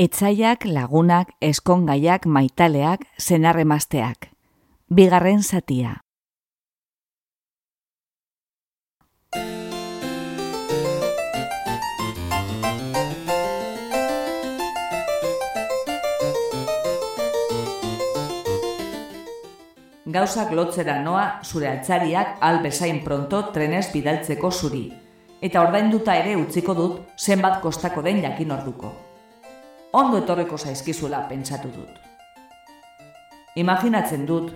Etzaiak, lagunak, eskongaiak, maitaleak, zenarremazteak. Bigarren zatia. Gauzak lotzera noa zure altzariak albezain pronto trenez bidaltzeko zuri. Eta ordainduta ere utziko dut zenbat kostako den jakin orduko. Ondo etorreko zaizkizula pentsatu dut. Imaginatzen dut,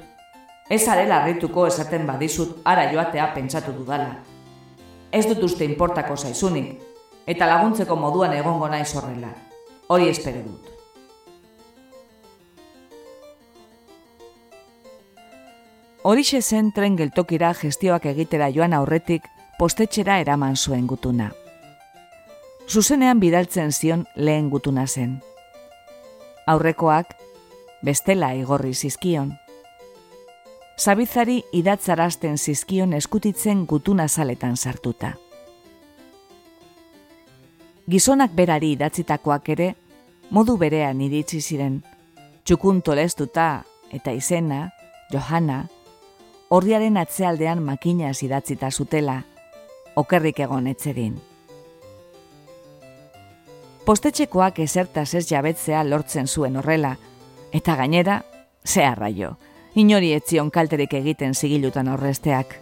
ez arela harrituko esaten badizut ara joatea pentsatu dudala. Ez dut uste inportako zaizunik, eta laguntzeko moduan egongo naiz horrela. Hori espero dut. Horixe zen tren geltokira gestioak egitera joan aurretik postetxera eraman zuen gutuna. Zuzenean bidaltzen zion lehen gutuna zen. Aurrekoak, bestela igorri zizkion. Zabizari idatzarazten zizkion eskutitzen gutuna zaletan sartuta. Gizonak berari idatzitakoak ere, modu berean iritsi ziren, txukun tolestuta eta izena, Johanna, horriaren atzealdean makina idatzita zutela, okerrik egon etzedin. Postetxekoak ezertaz ez jabetzea lortzen zuen horrela, eta gainera, zeharra jo, inori etzion kalterik egiten zigilutan horresteak.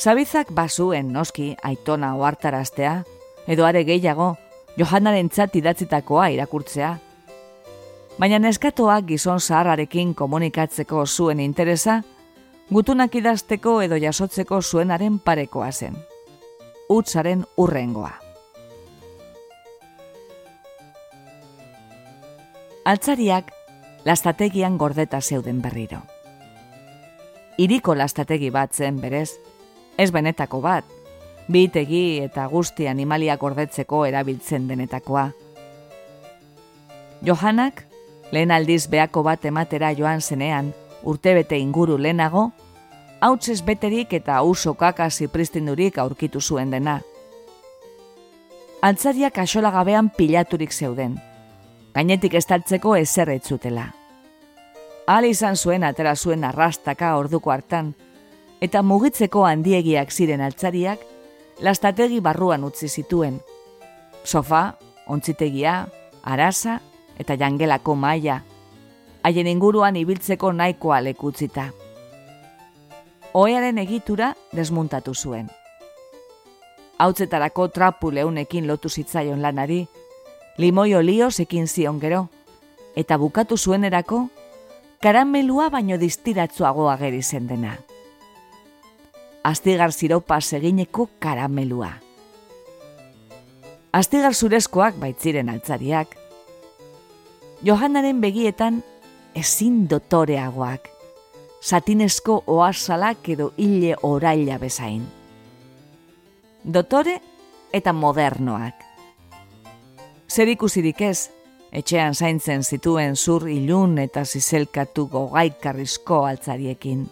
Zabizak bazuen noski aitona oartaraztea, edo are gehiago, Johannaren txat idatzitakoa irakurtzea, baina neskatoak gizon zaharrarekin komunikatzeko zuen interesa, gutunak idazteko edo jasotzeko zuenaren parekoa zen. Utsaren urrengoa. Altzariak lastategian gordeta zeuden berriro. Iriko lastategi bat zen berez, ez benetako bat, bitegi eta guzti animaliak gordetzeko erabiltzen denetakoa. Johanak lehen aldiz beako bat ematera joan zenean, urtebete inguru lehenago, hautzez beterik eta uso kakasi pristindurik aurkitu zuen dena. Altzariak asola gabean pilaturik zeuden, gainetik estaltzeko ezer etzutela. Hal izan zuen atera zuen arrastaka orduko hartan, eta mugitzeko handiegiak ziren altzariak, lastategi barruan utzi zituen. Sofa, ontzitegia, arasa eta jangelako maila, haien inguruan ibiltzeko nahikoa lekutzita. Oearen egitura desmuntatu zuen. Hautzetarako trapu leunekin lotu zitzaion lanari, limoi olio ekin zion gero, eta bukatu zuenerako, karamelua baino distiratzuago ageri zen dena. Astigar ziropa segineko karamelua. Astigar zurezkoak baitziren altzariak, Johannaren begietan ezin dotoreagoak, satinesko oazalak edo hile oraila bezain. Dotore eta modernoak. Zer ikusirik ez, etxean zaintzen zituen zur ilun eta zizelkatu gogaikarrizko altzariekin.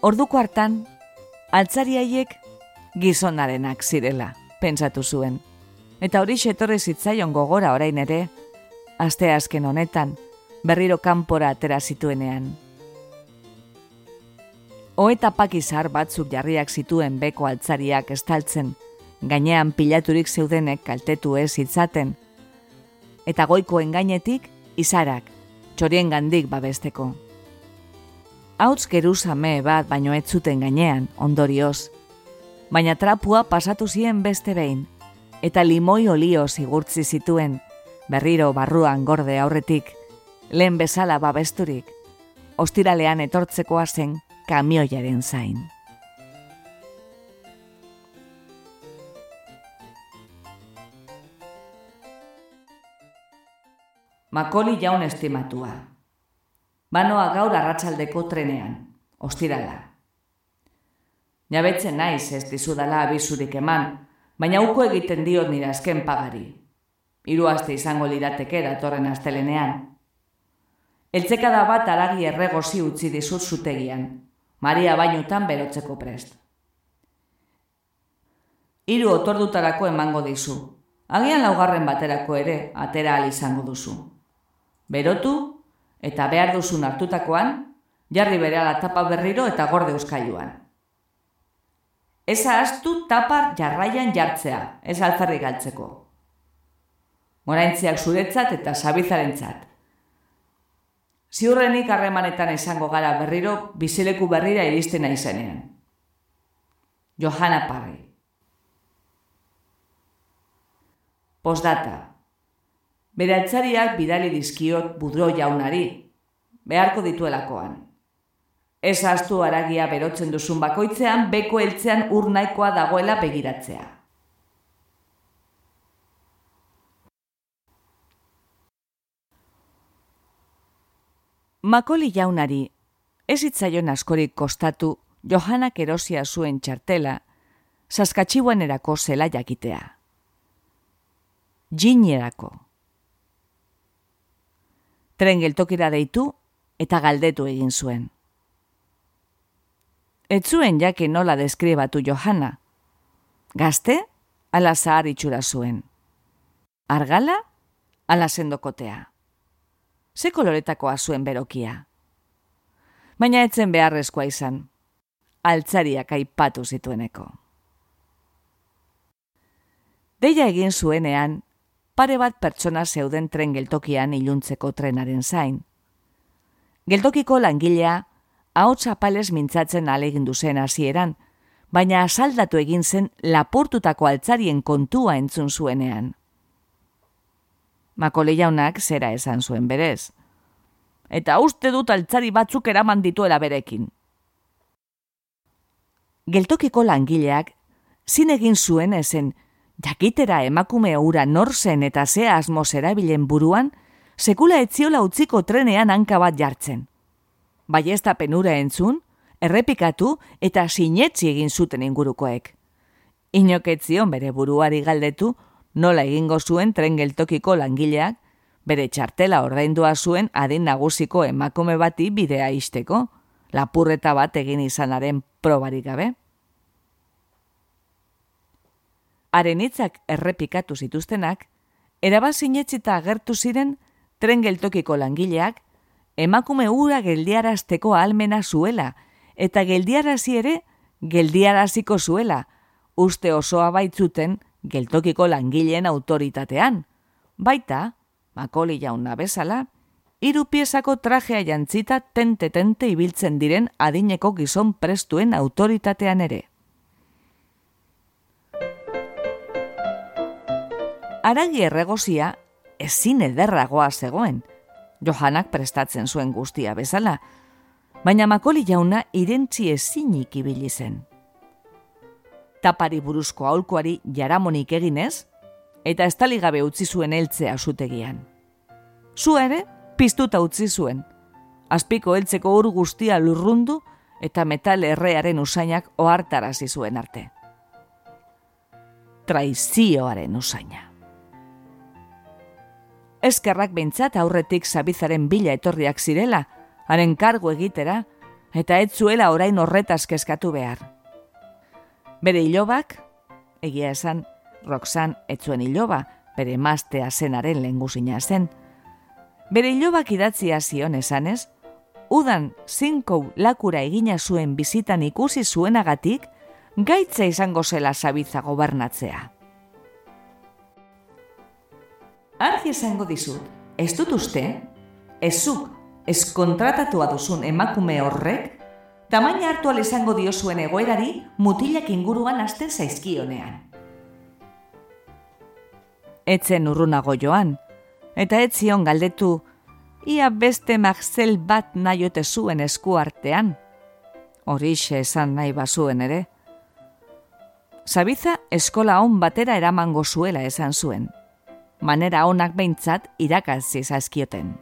Orduko hartan, altzariaiek gizonarenak zirela, pentsatu zuen eta hori etorri zitzaion gogora orain ere, aste azken honetan, berriro kanpora atera zituenean. Oeta pakizar batzuk jarriak zituen beko altzariak estaltzen, gainean pilaturik zeudenek kaltetu ez hitzaten, eta goikoen gainetik izarak, txorien gandik babesteko. Hauts geruzame bat baino ez zuten gainean, ondorioz, baina trapua pasatu zien beste behin, eta limoi olio zigurtzi zituen, berriro barruan gorde aurretik, lehen bezala babesturik, ostiralean etortzekoa zen kamioiaren zain. Makoli jaun estimatua. Banoa gaur arratsaldeko trenean, ostirala. Jabetzen naiz ez dizudala abizurik eman, baina uko egiten diot nire azken pagari. Hiru aste izango lirateke datorren astelenean. Eltzeka da bat aragi erregozi utzi dizut zutegian, Maria bainutan berotzeko prest. hiru otordutarako emango dizu. Agian laugarren baterako ere atera al izango duzu. Berotu eta behar duzun hartutakoan, jarri bere tapa berriro eta gorde euskailuan. Ez ahaztu tapar jarraian jartzea, ez alferrik galtzeko. Moraintziak zuretzat eta sabizarentzat. Ziurrenik harremanetan izango gara berriro bizileku berrira iristen izenean. Johanna Parry Postdata Bere altzariak bidali dizkiot budro jaunari, beharko dituelakoan. Ez astu aragia berotzen duzun bakoitzean, beko heltzean ur nahikoa dagoela begiratzea. Makoli jaunari, ez itzaion askorik kostatu Johanak erosia zuen txartela, saskatxibuan erako zela jakitea. Ginerako. Tren geltokira deitu eta galdetu egin zuen. Ez zuen jake nola deskribatu Johana. Gazte, ala zahar itxura zuen. Argala, ala sendokotea ze koloretakoa zuen berokia. Baina etzen beharrezkoa izan, altzariak aipatu zitueneko. Deia egin zuenean, pare bat pertsona zeuden tren geltokian iluntzeko trenaren zain. Geltokiko langilea, ahots apales mintzatzen alegindu zen hasieran, baina asaldatu egin zen lapurtutako altzarien kontua entzun zuenean. Makole jaunak zera esan zuen berez. Eta uste dut altzari batzuk eraman dituela berekin. Geltokiko langileak, zin egin zuen ezen, jakitera emakume ura norzen eta zea asmoz erabilen buruan, sekula etziola utziko trenean hanka bat jartzen. Bai ez da penura entzun, errepikatu eta sinetzi egin zuten ingurukoek. Inoketzion bere buruari galdetu, nola egingo zuen tren geltokiko langileak, bere txartela ordaindua zuen adin nagusiko emakume bati bidea isteko, lapurreta bat egin izanaren probarik gabe. Haren hitzak errepikatu zituztenak, erabazin agertu ziren tren geltokiko langileak, emakume ura geldiarazteko almena zuela, eta geldiarazi ere geldiaraziko zuela, uste osoa baitzuten geltokiko langileen autoritatean. Baita, makoli jauna bezala, hiru piezako trajea jantzita tente-tente ibiltzen diren adineko gizon prestuen autoritatean ere. Aragi erregozia ezin ederragoa zegoen, Johanak prestatzen zuen guztia bezala, baina makoli jauna irentzi ezinik ibili zen tapari buruzko aulkoari jaramonik eginez, eta estaligabe utzi zuen heltzea zutegian. Zu ere, piztuta utzi zuen. Azpiko heltzeko ur guztia lurrundu eta metal errearen usainak ohartarazi zuen arte. Traizioaren usaina. Eskerrak behintzat aurretik zabizaren bila etorriak zirela, haren kargu egitera, eta ez zuela orain horretaz kezkatu behar. Bere ilobak, egia esan, Roxan etzuen iloba, bere maztea zenaren lehengusina zen. Bere ilobak idatzia zion esanez, udan zinkou lakura egina zuen bizitan ikusi zuenagatik, gaitza izango zela zabitza gobernatzea. Argi esango dizut, ez dut uste, ezuk, ez kontratatua duzun emakume horrek, tamaina hartu izango dio zuen egoerari mutilak inguruan hasten zaizkionean. Etzen urrunago joan, eta ez zion galdetu, ia beste magzel bat nahiote zuen esku artean. Horixe esan nahi bazuen ere. Zabiza eskola hon batera eramango zuela esan zuen. Manera honak behintzat irakazi zaizkioten.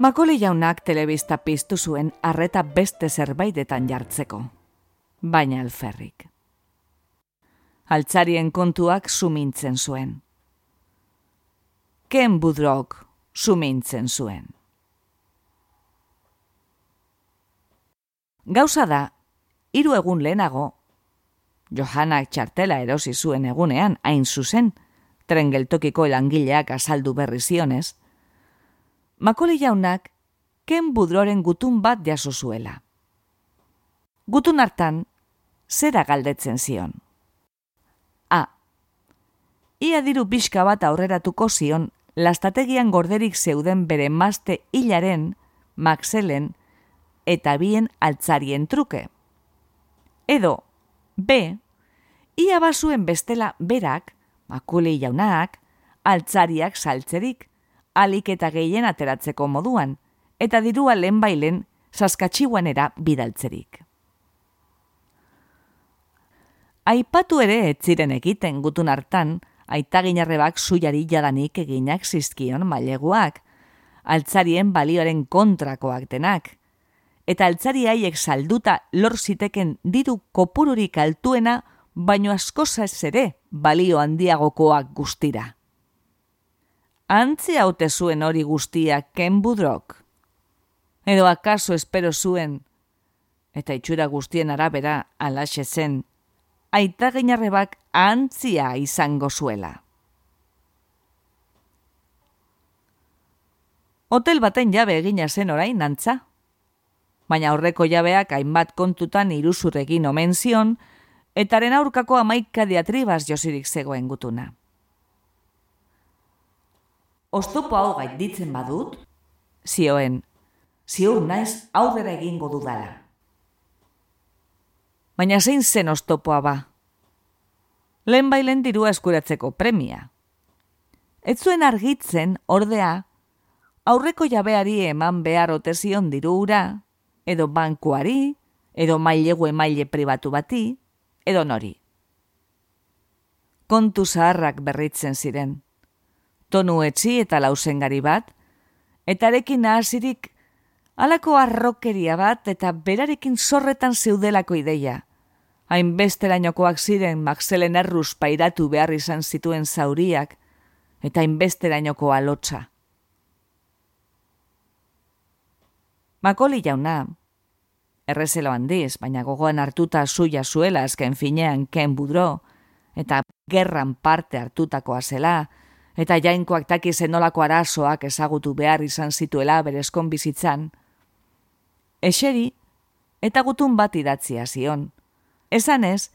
Makoli jaunak telebista piztu zuen arreta beste zerbaitetan jartzeko. Baina alferrik. Altzarien kontuak sumintzen zuen. Ken budrok sumintzen zuen. Gauza da, hiru egun lehenago, Johanak txartela erosi zuen egunean, hain zuzen, tren geltokiko elangileak azaldu berri zionez, Makoli jaunak, ken budroren gutun bat jaso zuela. Gutun hartan, zera galdetzen zion. A. Ia diru pixka bat aurreratuko zion, lastategian gorderik zeuden bere mazte hilaren, maxelen, eta bien altzarien truke. Edo, B. Ia basuen bestela berak, makule jaunak, altzariak saltzerik, alik eta gehien ateratzeko moduan, eta dirua lehen bailen saskatxiuanera bidaltzerik. Aipatu ere ez ziren egiten gutun hartan, aitaginarrebak zuiari jadanik eginak zizkion maileguak, altzarien balioaren kontrakoak denak, eta altzari haiek salduta lor ziteken diru kopururik altuena baino askoza ez ere balio handiagokoak guztira. Antzi haute zuen hori guztia Ken Budrok? Edo akaso espero zuen, eta itxura guztien arabera alaxe zen, aita gainarrebak antzia izango zuela. Hotel baten jabe egina zen orain antza. Baina aurreko jabeak hainbat kontutan iruzurregin omen zion, etaren aurkako amaika diatribaz josirik zegoen gutuna. Oztopo hau ditzen badut, zioen, ziur naiz aurrera egingo dudala. Baina zein zen oztopoa ba? Lehen bailen dirua eskuratzeko premia. Ez zuen argitzen, ordea, aurreko jabeari eman behar otezion diruura, edo bankuari, edo mailegu emaile pribatu bati, edo nori. Kontu zaharrak berritzen ziren. Tonu etzi eta lausengari bat, eta arekin nahazirik alako arrokeria bat eta berarekin zorretan zeudelako ideia. Hainbesterainokoak ziren Maxelen erruz pairatu behar izan zituen zauriak, eta hainbesterainoko alotza. Makoli jauna, errezelo handiz, baina gogoan hartuta zuia zuela azken finean ken budro, eta gerran parte hartutakoa zela, eta jainkoak taki zenolako arazoak ezagutu behar izan zituela berezkon bizitzan. Eseri, eta gutun bat idatzia zion. Esan ez,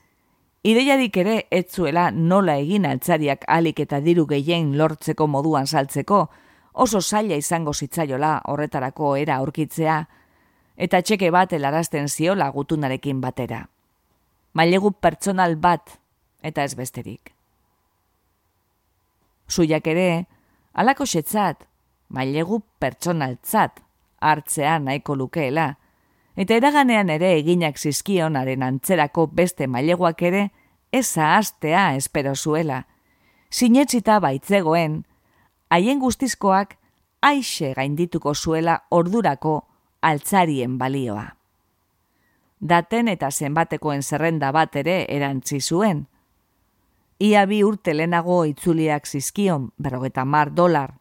ideiarik ere etzuela nola egin altzariak alik eta diru gehien lortzeko moduan saltzeko, oso zaila izango zitzaiola horretarako era aurkitzea, eta txeke bat elarazten ziola gutunarekin batera. Mailegu pertsonal bat eta ez besterik. Zuiak ere, alako setzat, mailegu pertsonaltzat hartzea nahiko lukeela, eta eraganean ere eginak zizkionaren antzerako beste maileguak ere eza astea espero zuela. Sinetzita baitzegoen, haien guztizkoak aixe gaindituko zuela ordurako altzarien balioa. Daten eta zenbatekoen zerrenda bat ere erantzi zuen. Ia bi urte lehenago itzuliak zizkion, berrogeta mar dolar,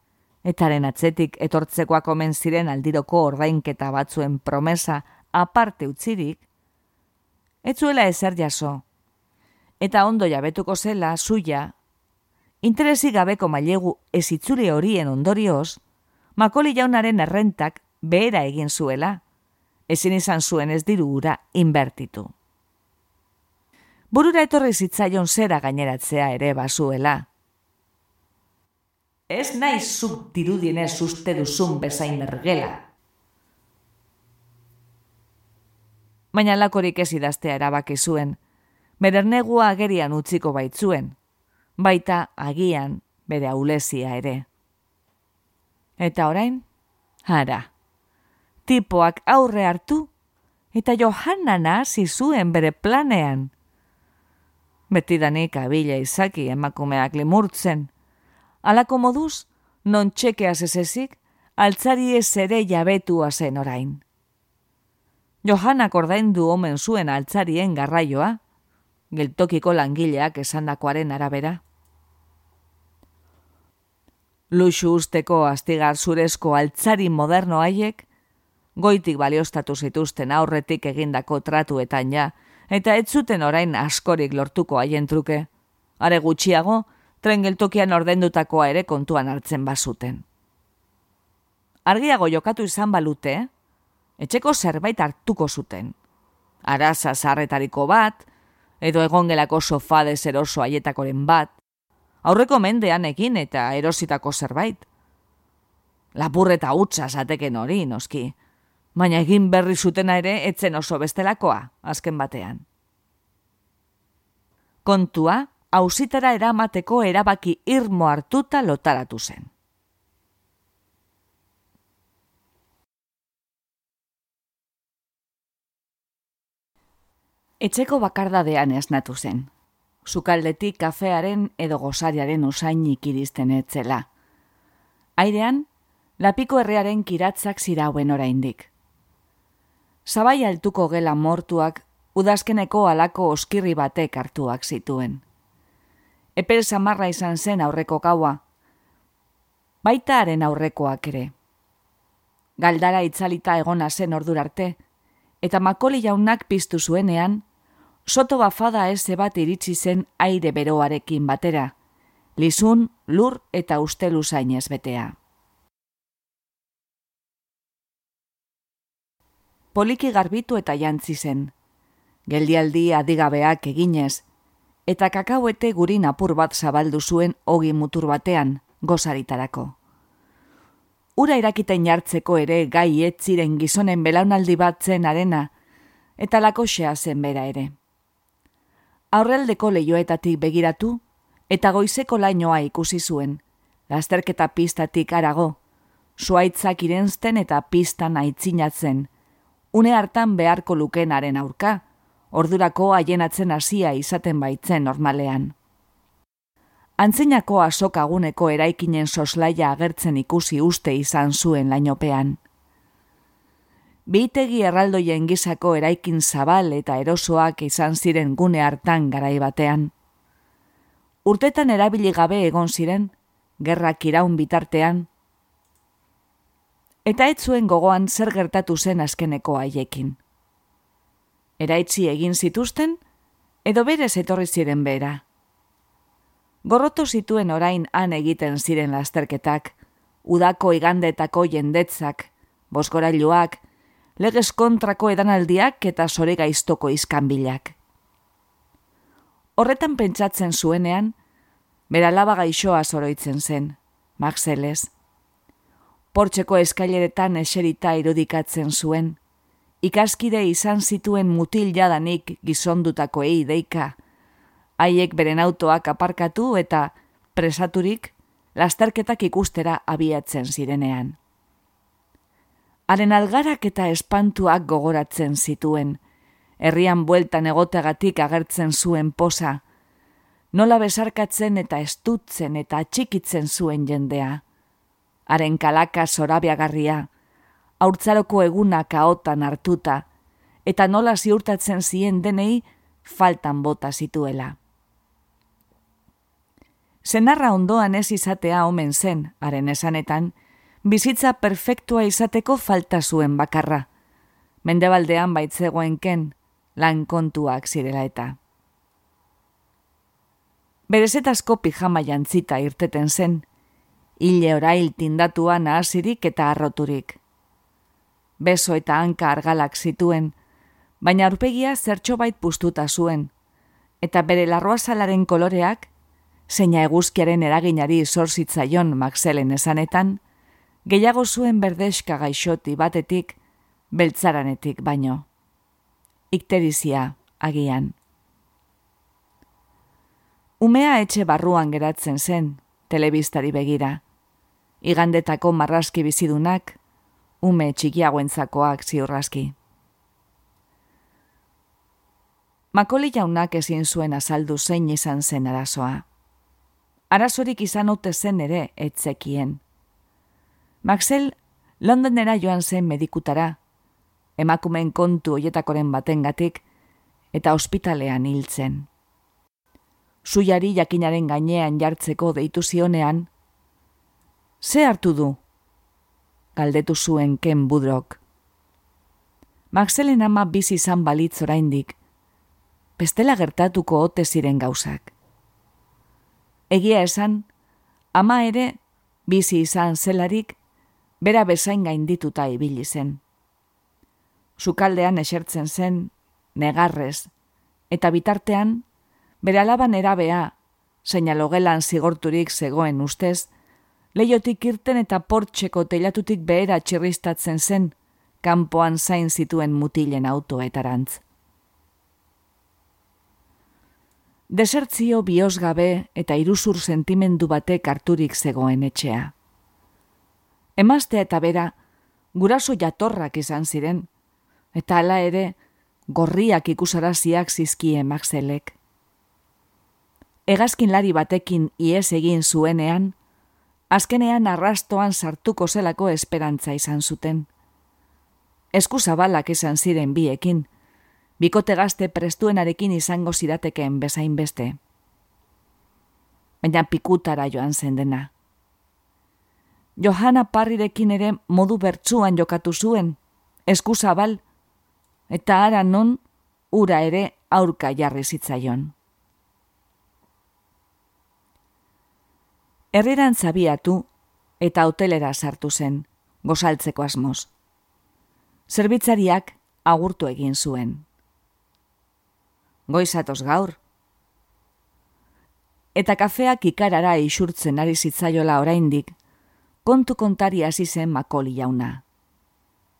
etaren atzetik etortzekoak omen ziren aldiroko ordainketa batzuen promesa aparte utzirik, etzuela ezer jaso, eta ondo jabetuko zela, zuia, interesi gabeko mailegu ez itzuli horien ondorioz, makoli jaunaren errentak behera egin zuela, ezin izan zuen ez diru ura inbertitu. Burura etorri zitzaion zera gaineratzea ere bazuela. Ez nahi zuk dirudienez uste duzun bezain mergela. Baina lakorik ez idaztea erabaki zuen, bedernegua agerian utziko baitzuen, baita agian bere aulezia ere. Eta orain, hara tipoak aurre hartu, eta Johanna nazi zuen bere planean. Betidanik abila izaki emakumeak limurtzen. Alako moduz, non txekeaz ezezik, altzari ez ere jabetua zen orain. Johannak ordaindu omen zuen altzarien garraioa, geltokiko langileak esandakoaren arabera. Luxu usteko astigar zurezko altzari moderno haiek, goitik baliostatu zituzten aurretik egindako tratuetan ja, eta ez zuten orain askorik lortuko haien truke. Are gutxiago, tren geltokian ordendutakoa ere kontuan hartzen bazuten. Argiago jokatu izan balute, etxeko zerbait hartuko zuten. Araza zarretariko bat, edo egongelako sofa dezeroso aietakoren bat, aurreko mendean egin eta erositako zerbait. Lapurreta utza zateken hori, noski, baina egin berri zutena ere etzen oso bestelakoa, azken batean. Kontua, hausitara eramateko erabaki irmo hartuta lotaratu zen. Etxeko bakardadean esnatu zen. Zukaldetik kafearen edo gozariaren usainik iristen etzela. Airean, lapiko herriaren kiratzak zirauen oraindik. Zabai altuko gela mortuak udazkeneko alako oskirri batek hartuak zituen. Epel samarra izan zen aurreko kaua, baitaaren aurrekoak ere. Galdara itzalita egona zen ordurarte, eta makoli jaunak piztu zuenean, soto bafada ez bat iritsi zen aire beroarekin batera, lizun, lur eta ustelu zainez betea. poliki garbitu eta jantzi zen. Geldialdi adigabeak eginez, eta kakauete gurin apur bat zabaldu zuen ogi mutur batean, gozaritarako. Ura irakiten jartzeko ere gai etziren gizonen belaunaldi bat zen arena, eta lakosea zen bera ere. Aurreldeko leioetatik begiratu, eta goizeko lainoa ikusi zuen, lasterketa pistatik arago, zuaitzak irenzten eta pistan aitzinatzen, une hartan beharko lukenaren aurka, ordurako haienatzen hasia izaten baitzen normalean. Antzinako asokaguneko eraikinen soslaia agertzen ikusi uste izan zuen lainopean. Beitegi erraldoien gizako eraikin zabal eta erosoak izan ziren gune hartan garai batean. Urtetan erabili gabe egon ziren, gerrak iraun bitartean, eta ez zuen gogoan zer gertatu zen azkeneko haiekin. Eraitzi egin zituzten, edo berez etorri ziren bera. Gorroto zituen orain han egiten ziren lasterketak, udako igandetako jendetzak, bosgorailuak, legez kontrako edanaldiak eta zore gaiztoko izkanbilak. Horretan pentsatzen zuenean, bera laba gaixoa zoroitzen zen, Maxeles, portxeko eskaileretan eserita irudikatzen zuen. Ikaskide izan zituen mutil jadanik gizondutako ei deika. Haiek beren autoak aparkatu eta presaturik lasterketak ikustera abiatzen zirenean. Haren algarak eta espantuak gogoratzen zituen, herrian bueltan egoteagatik agertzen zuen posa, nola besarkatzen eta estutzen eta atxikitzen zuen jendea. Haren kalaka zorabiagarria, haurtzaroko eguna kaotan hartuta, eta nola ziurtatzen zien denei faltan bota zituela. Zenarra ondoan ez izatea omen zen, haren esanetan, bizitza perfektua izateko falta zuen bakarra. Mendebaldean baitzegoenken, lan kontuak zirela eta. Berezetazko pijama jantzita irteten zen, hile orail tindatua nahasirik eta arroturik. Beso eta hanka argalak zituen, baina aurpegia zertxo bait pustuta zuen, eta bere larroazalaren koloreak, zeina eguzkiaren eraginari zorzitzaion Maxelen esanetan, gehiago zuen berdeska gaixoti batetik, beltzaranetik baino. Ikterizia, agian. Umea etxe barruan geratzen zen, telebistari begira igandetako marraski bizidunak, ume txikiagoentzakoak ziurraski. Makoli jaunak ezin zuen azaldu zein izan zen arazoa. Arazorik izan ote zen ere etzekien. Maxel Londonera joan zen medikutara, emakumen kontu oietakoren batengatik eta ospitalean hiltzen. Zuiari jakinaren gainean jartzeko deitu zionean, Ze hartu du? Galdetu zuen Ken Budrok. Maxelen ama bizi izan balitz oraindik. Bestela gertatuko ote ziren gauzak. Egia esan, ama ere bizi izan zelarik, bera bezain gaindituta ibili zen. Sukaldean esertzen zen, negarrez, eta bitartean, bere alaban erabea, seinalogelan zigorturik zegoen ustez, leiotik irten eta portxeko teilatutik behera txirristatzen zen, kanpoan zain zituen mutilen autoetarantz. Desertzio biosgabe eta iruzur sentimendu batek harturik zegoen etxea. Emaztea eta bera, guraso jatorrak izan ziren, eta hala ere, gorriak ikusaraziak zizkie Maxelek. Egazkin lari batekin ies egin zuenean, azkenean arrastoan sartuko zelako esperantza izan zuten. Eskuzabalak izan ziren biekin, bikote gazte prestuenarekin izango ziratekeen bezain beste. Baina pikutara joan zen dena. Johanna parrirekin ere modu bertsuan jokatu zuen, eskuzabal, eta ara non ura ere aurka jarri zitzaion. Herreran zabiatu eta hotelera sartu zen, gozaltzeko asmoz. Zerbitzariak agurtu egin zuen. Goizatoz gaur. Eta kafeak ikarara isurtzen ari zitzaiola oraindik, kontu kontari hasi zen makoli jauna.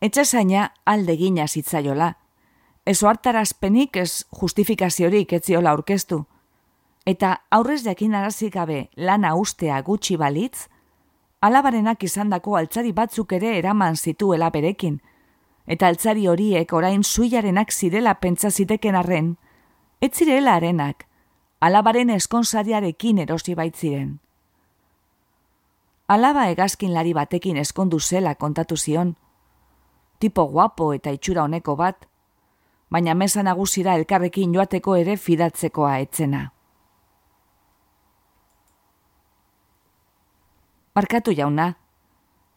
Etxasaina alde gina zitzaiola, ez oartarazpenik ez justifikaziorik etziola aurkeztu, eta aurrez jakin arazik gabe lana ustea gutxi balitz, alabarenak izandako altzari batzuk ere eraman zituela berekin, eta altzari horiek orain zuiarenak zirela pentsa ziteken arren, ez zirela arenak, alabaren eskonsariarekin erosi baitziren. Alaba egazkin lari batekin eskondu zela kontatu zion, tipo guapo eta itxura honeko bat, baina mesa nagusira elkarrekin joateko ere fidatzekoa etzena. Barkatu jauna,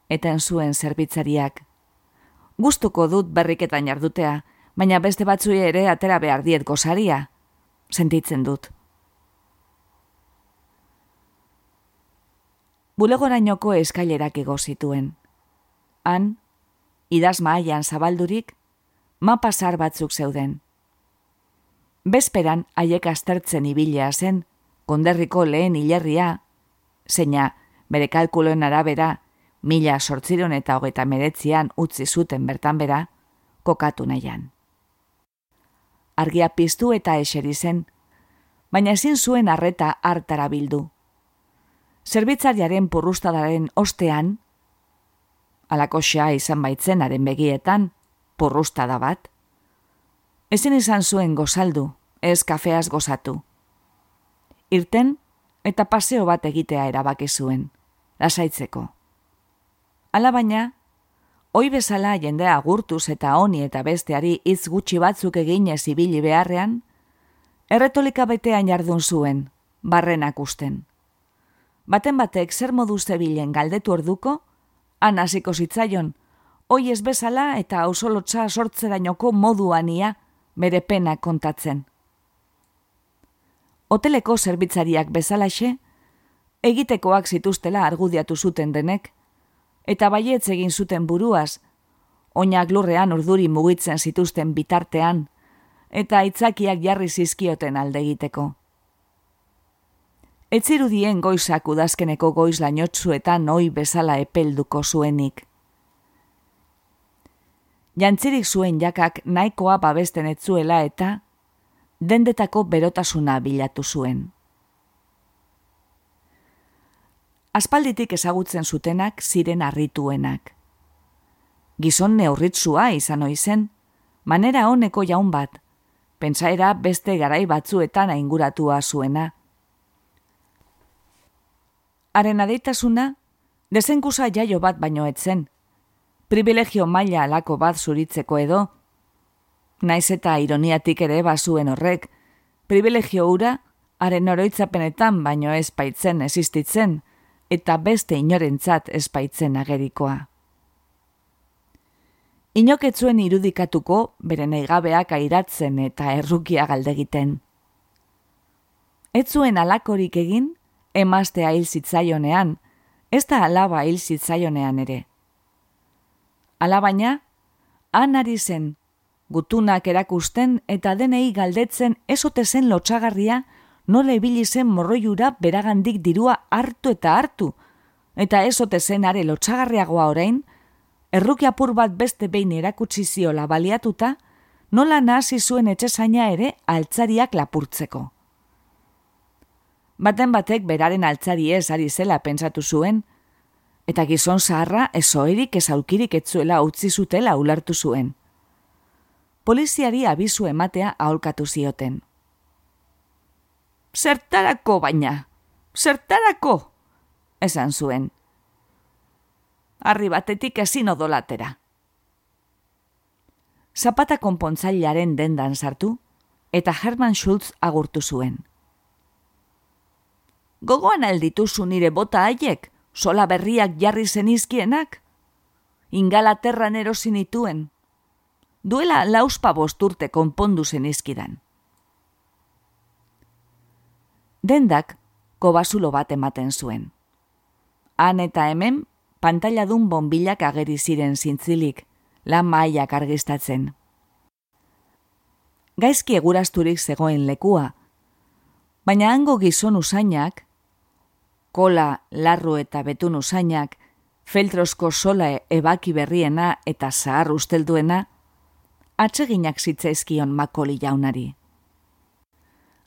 eta zuen zerbitzariak. Gustuko dut berriketan jardutea, baina beste batzui ere atera behar diet gozaria, sentitzen dut. Bulegorainoko eskailerak ego zituen. Han, idaz maaian zabaldurik, mapa zar batzuk zeuden. Bezperan haiek aztertzen ibilea zen, konderriko lehen hilerria, zeina, bere kalkuloen arabera, mila sortziron eta hogeta meretzian utzi zuten bertan bera, kokatu nahian. Argia piztu eta eseri zen, baina ezin zuen arreta hartara bildu. Zerbitzariaren purrustadaren ostean, alako izan baitzenaren begietan, purrustada bat, ezin izan zuen gozaldu, ez kafeaz gozatu. Irten eta paseo bat egitea erabaki zuen lasaitzeko. Ala baina, hoi bezala jendea agurtuz eta honi eta besteari hitz gutxi batzuk eginez ibili beharrean, erretolika betean jardun zuen, barrenak usten. Baten batek zer modu zebilen galdetu orduko, han hasiko zitzaion, hoi ez bezala eta ausolotza sortzerainoko moduan ia bere pena kontatzen. Hoteleko zerbitzariak bezalaxe, egitekoak zituztela argudiatu zuten denek, eta baietz egin zuten buruaz, oinak lurrean urduri mugitzen zituzten bitartean, eta itzakiak jarri zizkioten alde egiteko. Etzirudien goizak udazkeneko goiz lainotzuetan oi bezala epelduko zuenik. Jantzirik zuen jakak nahikoa babesten etzuela eta dendetako berotasuna bilatu zuen. aspalditik ezagutzen zutenak ziren harrituenak. Gizon neurritzua izan oizen, manera honeko jaun bat, pentsaera beste garai batzuetan ainguratua zuena. Haren adeitasuna, dezenkusa jaio bat baino etzen, privilegio maila alako bat zuritzeko edo, naiz eta ironiatik ere bazuen horrek, privilegio ura, haren oroitzapenetan baino ez baitzen existitzen, eta beste inorentzat espaitzen agerikoa. Inoketzuen irudikatuko bere neigabeak airatzen eta errukia galdegiten. Ez zuen alakorik egin, emaztea hil zitzaionean, ez da alaba hil zitzaionean ere. Alabaina, han ari zen, gutunak erakusten eta denei galdetzen ezote zen lotxagarria, nola ibili zen morroiura beragandik dirua hartu eta hartu, eta ezote zen are lotxagarriagoa orain, erruki apur bat beste behin erakutsi ziola baliatuta, nola nahasi zuen etxesaina ere altzariak lapurtzeko. Baten batek beraren altzari ez ari zela pentsatu zuen, eta gizon zaharra ezoerik ez aukirik etzuela utzi zutela ulartu zuen. Poliziari abizu ematea aholkatu zioten. Zertarako baina, zertarako, esan zuen. Arri batetik ezin odolatera. Zapata konpontzailaren dendan sartu, eta Herman Schultz agurtu zuen. Gogoan aldituzu nire bota haiek, sola berriak jarri zenizkienak? Ingalaterran erosin ituen. Duela lauspa bosturte konpondu zenizkidan. Dendak, kobasulo bat ematen zuen. Han eta hemen, pantailadun bonbilak ageri ziren zintzilik, lan mailak argistatzen. Gaizki egurasturik zegoen lekua, baina hango gizon usainak, kola, larru eta betun usainak, feltrosko sola ebaki berriena eta zahar ustelduena, atseginak zitzaizkion makoli jaunari.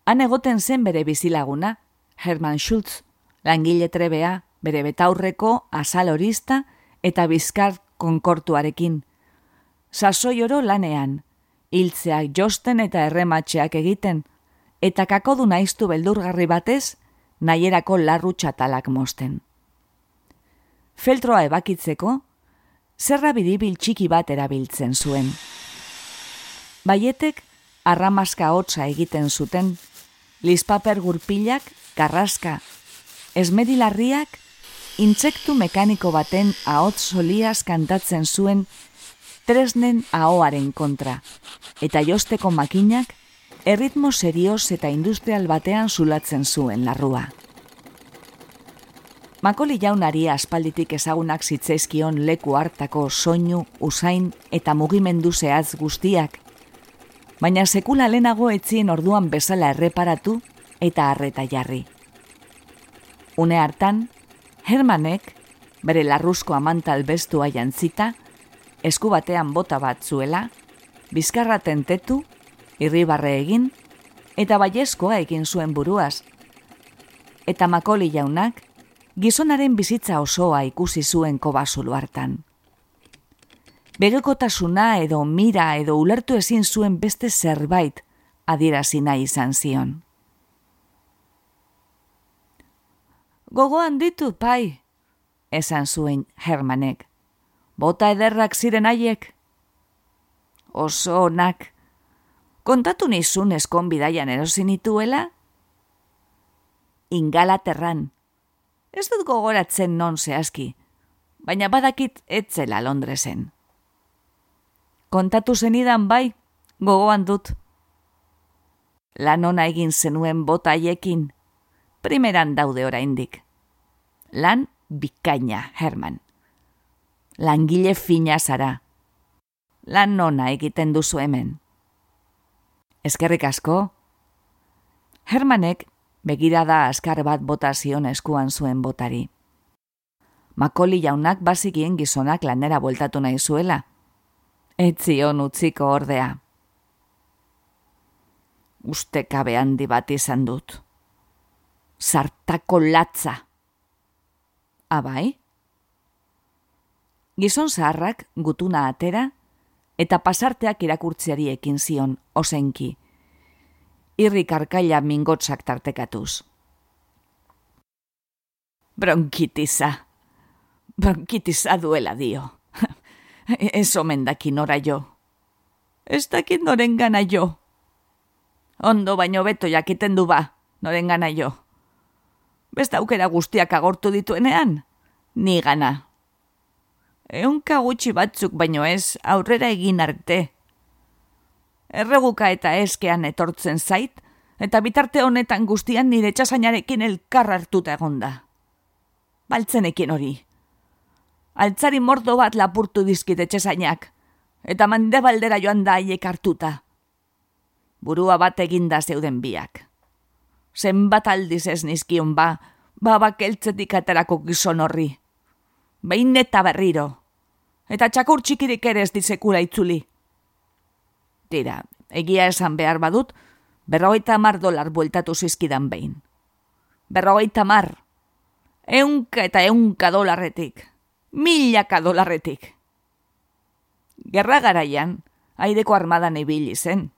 Han egoten zen bere bizilaguna, Herman Schultz, langile trebea, bere betaurreko, azal horista eta bizkar konkortuarekin. Sasoi oro lanean, hiltzeak josten eta errematxeak egiten, eta kakodu naiztu beldurgarri batez, nahierako larru txatalak mosten. Feltroa ebakitzeko, zerra biribil txiki bat erabiltzen zuen. Baietek, arramaska hotza egiten zuten, lispaper gurpilak, garraska, esmedilarriak, intsektu mekaniko baten ahotz soliaz kantatzen zuen tresnen ahoaren kontra, eta josteko makinak erritmo serioz eta industrial batean zulatzen zuen larrua. Makoli jaunari aspalditik ezagunak zitzaizkion leku hartako soinu, usain eta mugimendu zehaz guztiak, baina sekula lehenago etzien orduan bezala erreparatu eta harreta jarri. Une hartan, Hermanek, bere larruzko amantal bestua jantzita, esku batean bota bat zuela, bizkarra tentetu irribarre egin, eta baiezkoa egin zuen buruaz. Eta makoli jaunak, gizonaren bizitza osoa ikusi zuen kobasulu hartan. Begekotasuna edo mira edo ulertu ezin zuen beste zerbait adierazi nahi izan zion. Gogoan ditu, pai, esan zuen Hermanek. Bota ederrak ziren haiek. Oso onak, kontatu nizun eskon bidaian erosin ituela? Ingalaterran. Ez dut gogoratzen non zehazki, baina badakit etzela Londresen. Kontatu zenidan bai, gogoan dut. Lan ona egin zenuen botaiekin, primeran daude oraindik. Lan bikaina, Herman. Langile fina zara. Lan nona egiten duzu hemen. Eskerrik asko. Hermanek begirada askar bat bota zion eskuan zuen botari. Makoli jaunak bazikien gizonak lanera bueltatu nahi zuela. Etzion utziko ordea. Uste kabe handi bat izan dut. Sartako latza. Abai? Gizon zaharrak gutuna atera eta pasarteak irakurtzeari ekin zion, osenki. Irri karkaila mingotzak tartekatuz. Bronkitiza. Bronkitiza duela dio. Ez omen daki nora jo. Ez dakit noren gana jo. Ondo baino beto jakiten du ba, noren gana jo. Besta aukera guztiak agortu dituenean, ni gana. Eunka gutxi batzuk baino ez, aurrera egin arte. Erreguka eta eskean etortzen zait, eta bitarte honetan guztian nire txasainarekin elkar hartuta egonda. Baltzenekin hori. Altzari mordo bat lapurtu dizkite txasainak, eta mande baldera joan da haiek hartuta. Burua bat eginda zeuden biak. Zenbat aldiz ez nizkion ba, babak eltzetik aterako gizon horri. Behin eta berriro eta txakur txikirik ere ez dizekula itzuli. Tira, egia esan behar badut, berrogeita mar dolar bueltatu zizkidan behin. Berrogeita mar, eunka eta eunka dolarretik, milaka dolarretik. Gerra garaian, aireko armadan ibili zen.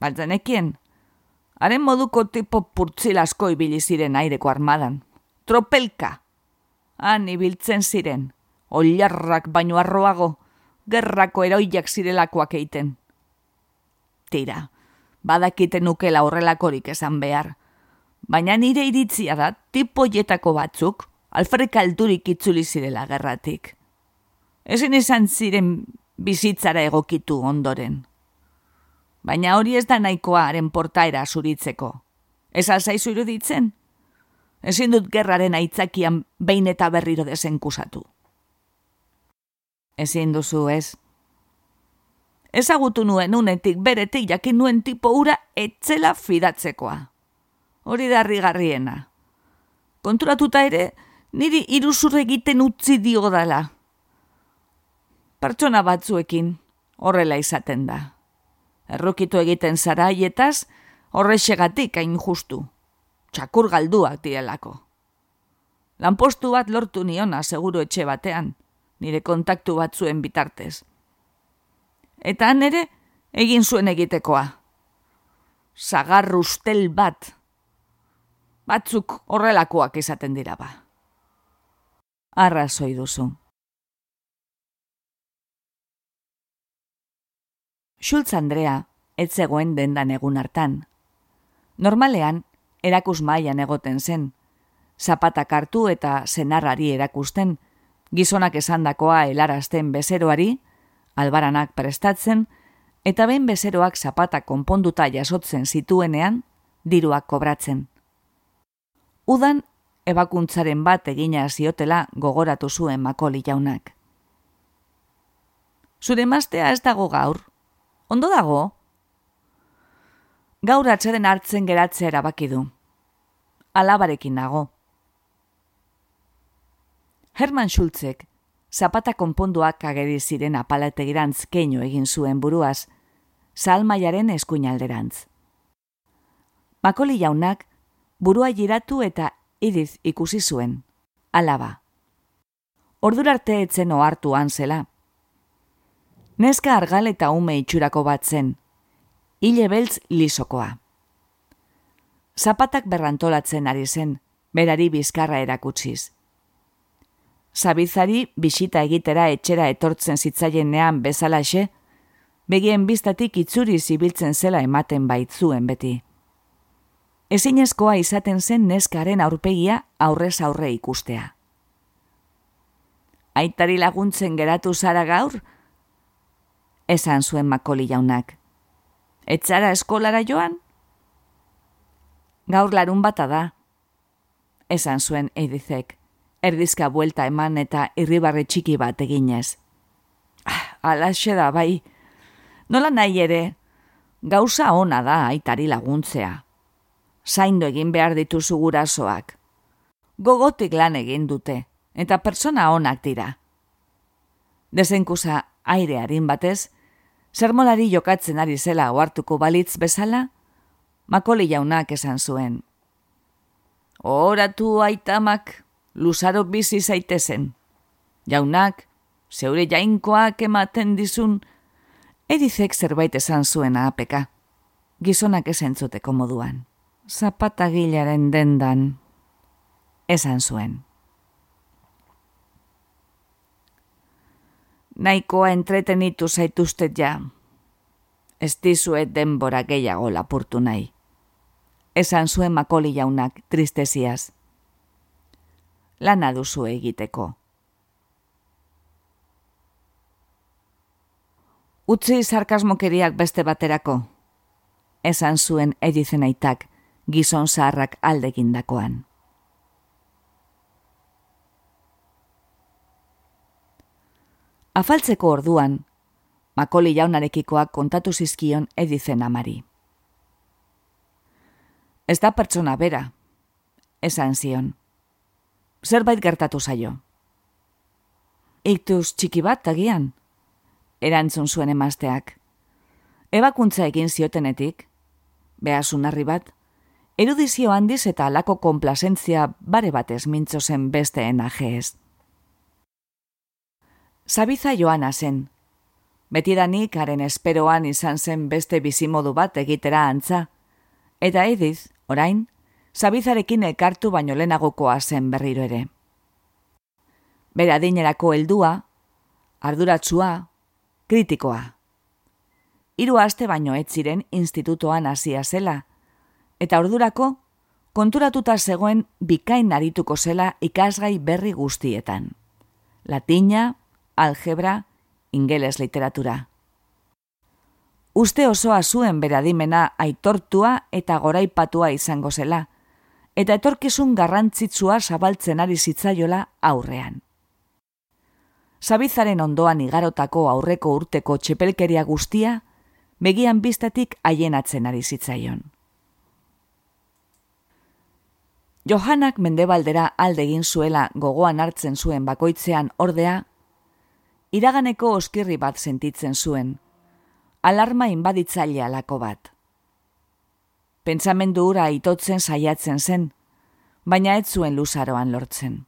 Baltzenekien, haren moduko tipo purtzilasko ibili ziren aireko armadan. Tropelka, han ibiltzen ziren oilarrak baino arroago, gerrako eroiak zirelakoak eiten. Tira, badakite nukela horrelakorik esan behar, baina nire iritzia da tipoietako batzuk alferrik alturik itzuli zirela gerratik. Ezin izan ziren bizitzara egokitu ondoren. Baina hori ez da nahikoa haren portaera zuritzeko. Ez alzaizu iruditzen? Ezin dut gerraren aitzakian behin eta berriro desenkusatu ezin duzu ez. Ezagutu nuen unetik beretik jakin nuen tipo ura etzela fidatzekoa. Hori darri garriena. Konturatuta ere, niri iruzur egiten utzi dio dala. Pertsona batzuekin horrela izaten da. Errokitu egiten zara haietaz, horrexegatik hain justu. Txakur galduak direlako. Lanpostu bat lortu niona seguru etxe batean nire kontaktu batzuen bitartez. Eta han ere, egin zuen egitekoa. Zagar ustel bat. Batzuk horrelakoak izaten dira ba. Arrazoi duzu. Schultz Andrea, ez zegoen dendan egun hartan. Normalean, erakus mailan egoten zen. Zapatak hartu eta senarrari erakusten, gizonak esandakoa helarazten bezeroari, albaranak prestatzen, eta ben bezeroak zapata konponduta jasotzen zituenean, diruak kobratzen. Udan, ebakuntzaren bat egina ziotela gogoratu zuen makoli jaunak. Zure maztea ez dago gaur? Ondo dago? Gaur atzaren hartzen geratzea erabaki du. Alabarekin nago. Herman Schultzek, zapata konponduak ageri ziren apalategirantz keino egin zuen buruaz, salmaiaren eskuinalderantz. Makoli jaunak, burua giratu eta idiz ikusi zuen, alaba. Ordurarte etzen ohartu zela. Neska argal eta ume itxurako bat zen, hile beltz lisokoa. Zapatak berrantolatzen ari zen, berari bizkarra erakutsiz. Zabizari bisita egitera etxera etortzen zitzaienean bezalaxe, begien biztatik itzuri zibiltzen zela ematen baitzuen beti. Ezinezkoa izaten zen neskaren aurpegia aurrez aurre ikustea. Aitari laguntzen geratu zara gaur? Esan zuen makoli jaunak. Etxara eskolara joan? Gaur larun bata da. Esan zuen edizek erdizka buelta eman eta irribarre txiki bat eginez. Ah, alaxe da, bai. Nola nahi ere, gauza ona da aitari laguntzea. Zaindu egin behar dituzu gurasoak. Gogotik lan egin dute, eta persona onak dira. Dezenkusa airearin batez, zermolari jokatzen ari zela oartuko balitz bezala, makoli jaunak esan zuen. Horatu aitamak, luzaro bizi zaitezen. Jaunak, zeure jainkoak ematen dizun, edizek zerbait esan zuena apeka. Gizonak esentzuteko moduan. Zapatagilaren dendan, esan zuen. Naikoa entretenitu zaituztet ja. Ez dizuet denbora gehiago lapurtu nahi. Esan zuen makoli jaunak tristeziaz lana duzu egiteko. Utzi sarkasmokeriak beste baterako. Esan zuen edizen aitak, gizon zaharrak aldegindakoan. Afaltzeko orduan, makoli jaunarekikoak kontatu zizkion edizen amari. Ez da pertsona bera, esan zion. Zerbait gertatu zaio. Iktuz txiki bat agian? Erantzun zuen emazteak. Ebakuntza egin ziotenetik, behasun bat, erudizio handiz eta alako konplazentzia bare batez mintzo zen besteen ajeez. Zabiza joana zen. Betidanik haren esperoan izan zen beste bizimodu bat egitera antza, eta ediz, orain, zabizarekin ekartu baino lehenagokoa zen berriro ere. Bera dinerako heldua, arduratsua, kritikoa. Hiru aste baino ez ziren institutoan hasia zela, eta ordurako konturatuta zegoen bikain arituko zela ikasgai berri guztietan. Latina, algebra, ingeles literatura uste osoa zuen beradimena aitortua eta goraipatua izango zela, eta etorkizun garrantzitsua zabaltzen ari zitzaiola aurrean. Zabizaren ondoan igarotako aurreko urteko txepelkeria guztia, begian biztatik haienatzen ari zitzaion. Johanak mendebaldera aldegin zuela gogoan hartzen zuen bakoitzean ordea, iraganeko oskirri bat sentitzen zuen, alarma inbaditzaile alako bat. Pentsamendu ura itotzen saiatzen zen, baina ez zuen luzaroan lortzen.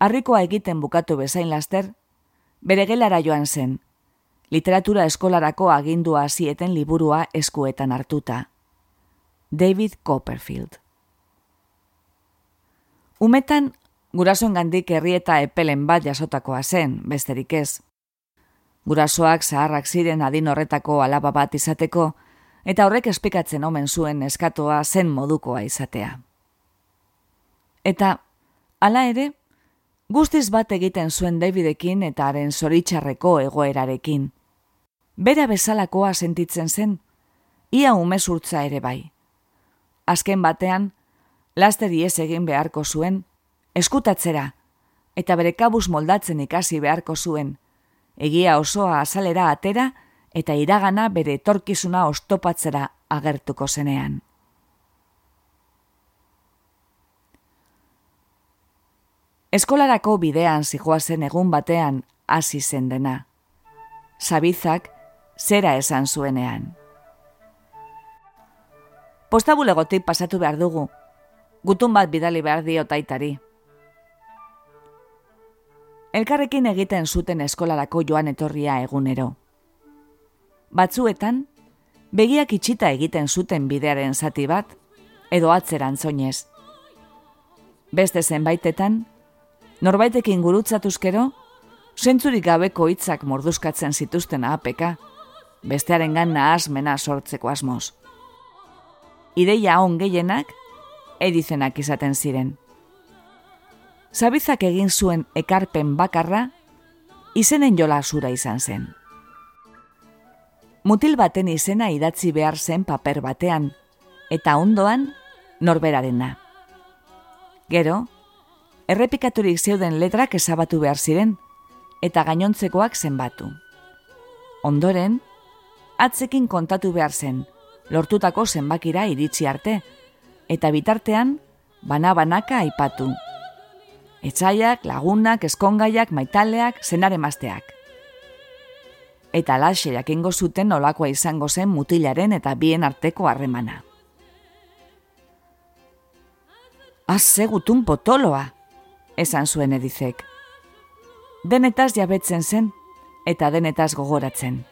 Arrikoa egiten bukatu bezain laster, bere gelara joan zen, literatura eskolarako agindua hasieten liburua eskuetan hartuta. David Copperfield Umetan, gurasoen gandik herrieta epelen bat jasotakoa zen, besterik ez. Gurasoak zaharrak ziren adin horretako alaba bat izateko, eta horrek espikatzen omen zuen eskatoa zen modukoa izatea. Eta, hala ere, guztiz bat egiten zuen Davidekin eta haren zoritxarreko egoerarekin. Bera bezalakoa sentitzen zen, ia umezurtza ere bai. Azken batean, laster ez egin beharko zuen, eskutatzera, eta bere kabuz moldatzen ikasi beharko zuen, egia osoa azalera atera eta iragana bere etorkizuna ostopatzera agertuko zenean. Eskolarako bidean zijoazen egun batean hasi zen dena. Sabizak zera esan zuenean. Postabulegotik pasatu behar dugu. Gutun bat bidali behar dio taitari. Elkarrekin egiten zuten eskolarako joan etorria egunero. Batzuetan, begiak itxita egiten zuten bidearen zati bat, edo atzeran zoinez. Beste zenbaitetan, norbaitekin gurutzatuzkero, zentzurik gabeko hitzak morduzkatzen zituzten apeka, bestearen gan nahazmena sortzeko asmoz. Ideia on gehienak, edizenak izaten ziren. Zabizak egin zuen ekarpen bakarra, izenen jola zura izan zen. Mutil baten izena idatzi behar zen paper batean, eta ondoan norberarena. Gero, errepikaturik zeuden letrak ezabatu behar ziren, eta gainontzekoak zenbatu. Ondoren, atzekin kontatu behar zen, lortutako zenbakira iritsi arte, eta bitartean, bana-banaka aipatu etxaiak, lagunak, eskongaiak, maitaleak, zenare mazteak. Eta laxe jakingo zuten olakoa izango zen mutilaren eta bien arteko harremana. Az gutun potoloa, esan zuen edizek. Denetaz jabetzen zen, eta denetaz gogoratzen.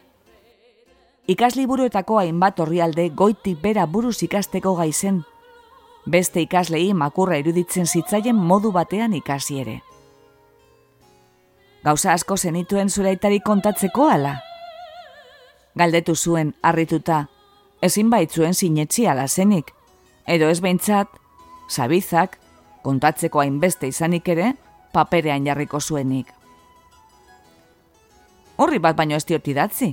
Ikasliburuetako hainbat orrialde goitik bera buruz ikasteko gaizen, beste ikaslei makurra iruditzen zitzaien modu batean ikasi ere. Gauza asko zenituen zureitari kontatzeko ala? Galdetu zuen, harrituta, ezin baitzuen sinetzi ala zenik, edo ez behintzat, sabizak, kontatzeko hainbeste izanik ere, paperean jarriko zuenik. Horri bat baino ez diot idatzi.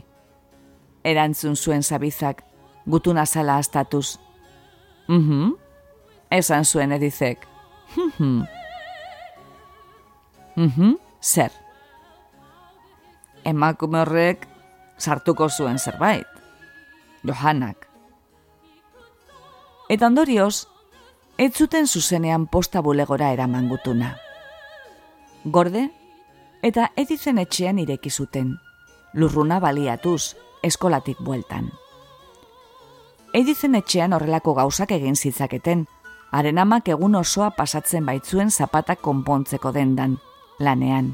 Erantzun zuen zabizak, gutuna zala astatuz. Mhm, esan zuen edizek. Mhm, mhm, zer. Emakume horrek sartuko zuen zerbait. Johanak. Eta ondorioz, ez zuten zuzenean posta bulegora eraman gutuna. Gorde, eta edizen etxean ireki zuten, lurruna baliatuz, eskolatik bueltan. Edizen etxean horrelako gauzak egin zitzaketen, haren amak egun osoa pasatzen baitzuen zapatak konpontzeko dendan, lanean.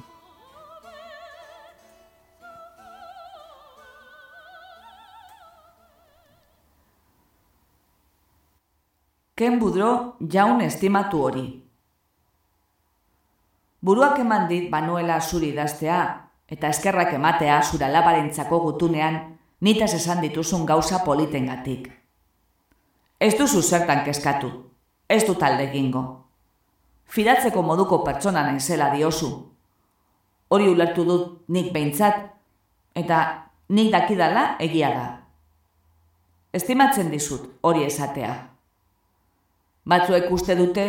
Ken budro jaun estimatu hori. Buruak eman dit banuela zuri idaztea, eta eskerrak ematea zura labarentzako gutunean, nitaz esan dituzun gauza politengatik. Ez duzu zertan keskatu, ez du talde gingo. Fidatzeko moduko pertsona naizela diozu. Hori ulertu dut nik behintzat, eta nik dakidala egia da. Estimatzen dizut hori esatea. Batzuek uste dute,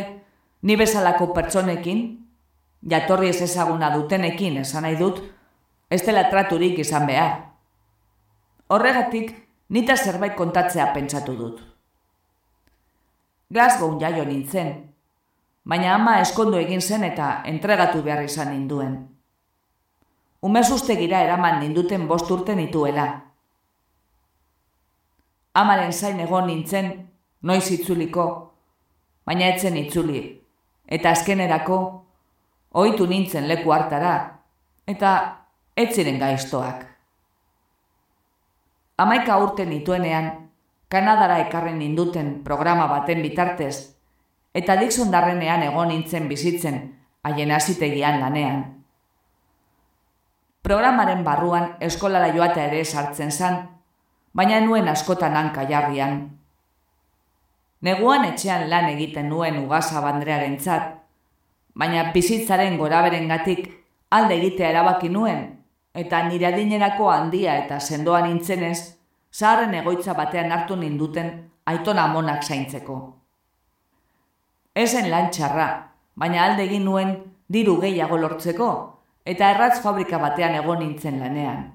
ni bezalako pertsonekin, jatorri ez ezaguna dutenekin esan nahi dut, ez dela traturik izan behar. Horregatik, nita zerbait kontatzea pentsatu dut. Glasgow jaio nintzen, baina ama eskondu egin zen eta entregatu behar izan ninduen. Umez ustegira eraman ninduten bost urte nituela. Amaren zain egon nintzen, noiz itzuliko, baina etzen itzuli, eta azkenerako, ohitu nintzen leku hartara, eta ez ziren gaiztoak. Amaika urte nituenean, Kanadara ekarren ninduten programa baten bitartez, eta Dixon darrenean egon nintzen bizitzen, haien azitegian lanean. Programaren barruan eskolara joatea ere sartzen zan, baina nuen askotan hanka jarrian. Neguan etxean lan egiten nuen ugasa bandrearen txat, baina bizitzaren goraberen gatik alde egitea erabaki nuen, eta nire adinerako handia eta sendoan nintzenez, zaharren egoitza batean hartu ninduten aitona amonak zaintzeko. Ezen lan txarra, baina alde egin nuen diru gehiago lortzeko, eta erratz fabrika batean egon nintzen lanean.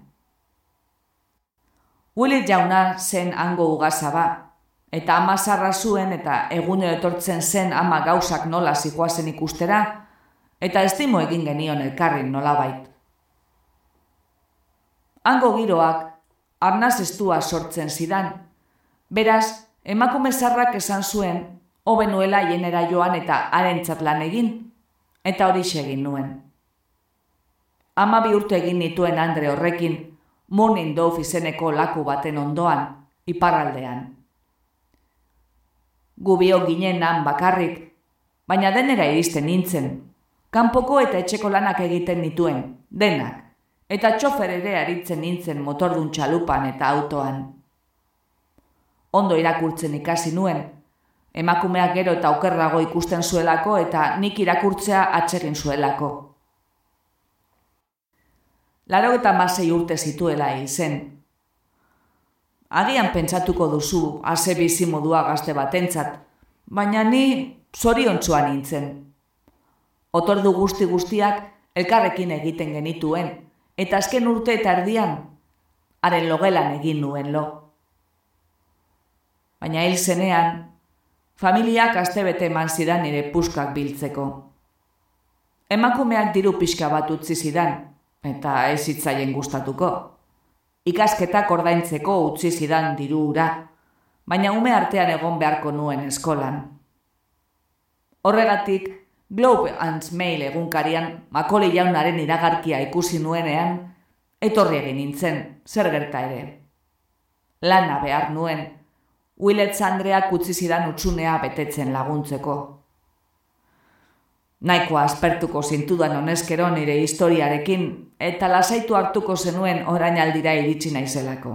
Willy jauna zen hango ugasa ba, eta ama zarra zuen eta egunero etortzen zen ama gauzak nola zikoazen ikustera, eta estimo egin genion elkarrin nolabait. Hango giroak, arnaz estua sortzen zidan, beraz, emakume zarrak esan zuen, hobenuela jenera joan eta harentzat lan egin, eta hori egin nuen. Ama bi urte egin nituen Andre horrekin, Morning Dove izeneko laku baten ondoan, iparraldean gubio ginen nan bakarrik, baina denera iristen nintzen, kanpoko eta etxeko lanak egiten nituen, denak, eta txofer ere aritzen nintzen motordun txalupan eta autoan. Ondo irakurtzen ikasi nuen, emakumeak gero eta okerrago ikusten zuelako eta nik irakurtzea atsegin zuelako. Laro eta urte zituela izen, Agian pentsatuko duzu ase bizi modua gazte batentzat, baina ni zoriontsua nintzen. Otordu guzti guztiak elkarrekin egiten genituen, eta azken urte eta erdian, haren logelan egin nuen lo. Baina hil zenean, familiak aste bete eman zidan nire puskak biltzeko. Emakumeak diru pixka bat utzi zidan, eta ez hitzaien gustatuko ikasketak ordaintzeko utzi zidan dirura, baina ume artean egon beharko nuen eskolan. Horregatik, Globe and Mail egunkarian makoli jaunaren iragarkia ikusi nuenean, etorri egin nintzen, zer gerta ere. Lana behar nuen, Willets Andreak utzi zidan utxunea betetzen laguntzeko. Naiko aspertuko zintudan honezkero nire historiarekin eta lasaitu hartuko zenuen orainaldira iritsi naizelako.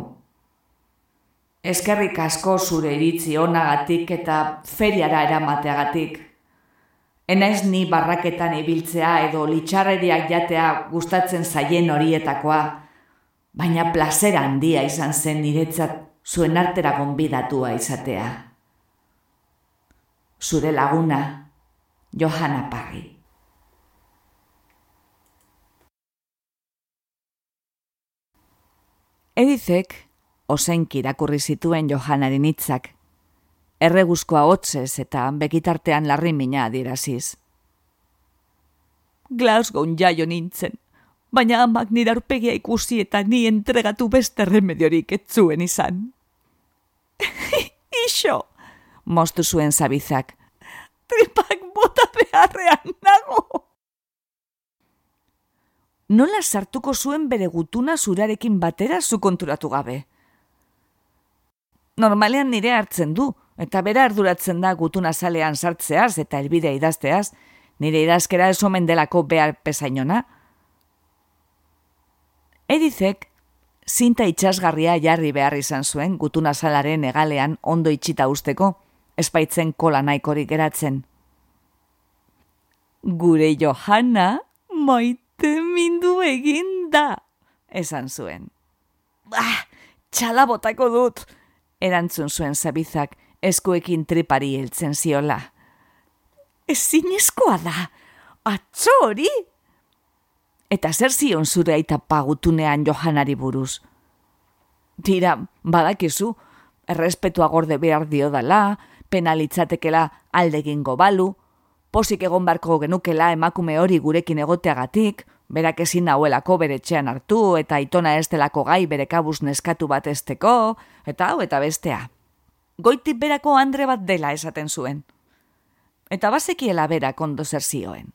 Eskerrik asko zure iritzi onagatik eta feriara eramateagatik. Enaiz ni barraketan ibiltzea edo litxarreriak jatea gustatzen zaien horietakoa, baina plazer handia izan zen niretzat zuen artera gonbidatua izatea. Zure laguna, Johanna Parri. Edizek, osenki irakurri zituen Johannaren hitzak, erreguzkoa hotzez eta begitartean larri mina adiraziz. Glasgow jaio nintzen, baina amak nire aurpegia ikusi eta ni entregatu beste remediorik etzuen izan. Ixo, mostu zuen zabizak. Tripak bota beharrean nago. Nola sartuko zuen bere gutuna zurarekin batera zu konturatu gabe? Normalean nire hartzen du, eta bera arduratzen da gutuna salean sartzeaz eta elbidea idazteaz, nire idazkera ez omen delako behar pesainona. Edizek, zinta itxasgarria jarri behar izan zuen gutuna salaren egalean ondo itxita usteko, espaitzen kola nahikorik geratzen. Gure Johanna, maite mindu egin da, esan zuen. Ah, txala botako dut, erantzun zuen zabizak eskuekin tripari heltzen ziola. Ezin eskoa da, atzo hori? Eta zer zion zure aita pagutunean johanari buruz? Tira, badakizu, errespetua gorde behar dio dala, penalitzatekela aldegin balu, posik egon barko genukela emakume hori gurekin egoteagatik, berak ezin nahuelako bere txean hartu, eta itona ez delako gai bere kabuz neskatu bat esteko, eta hau eta bestea. Goitip berako andre bat dela esaten zuen. Eta bazekiela berak ondo zer zioen.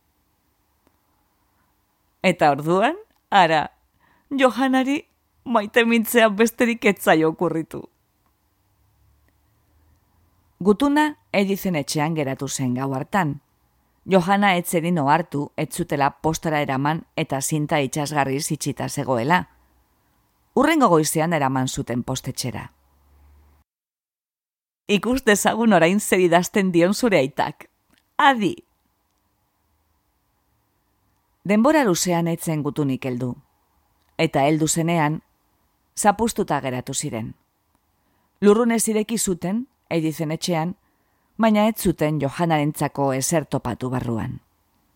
Eta orduan, ara, Johanari maite mintzea besterik etzaio okurritu. Gutuna edizen etxean geratu zen gau hartan, Johana etzerin ohartu etzutela postara eraman eta zinta itxasgarri zitsita zegoela. Urrengo goizean eraman zuten postetxera. Ikus dezagun orain zer idazten dion zure aitak. Adi! Denbora luzean etzen gutunik heldu. Eta heldu zenean, zapustuta geratu ziren. Lurrunez ireki zuten, edizen etxean, baina ez zuten Johanarentzako eser topatu barruan.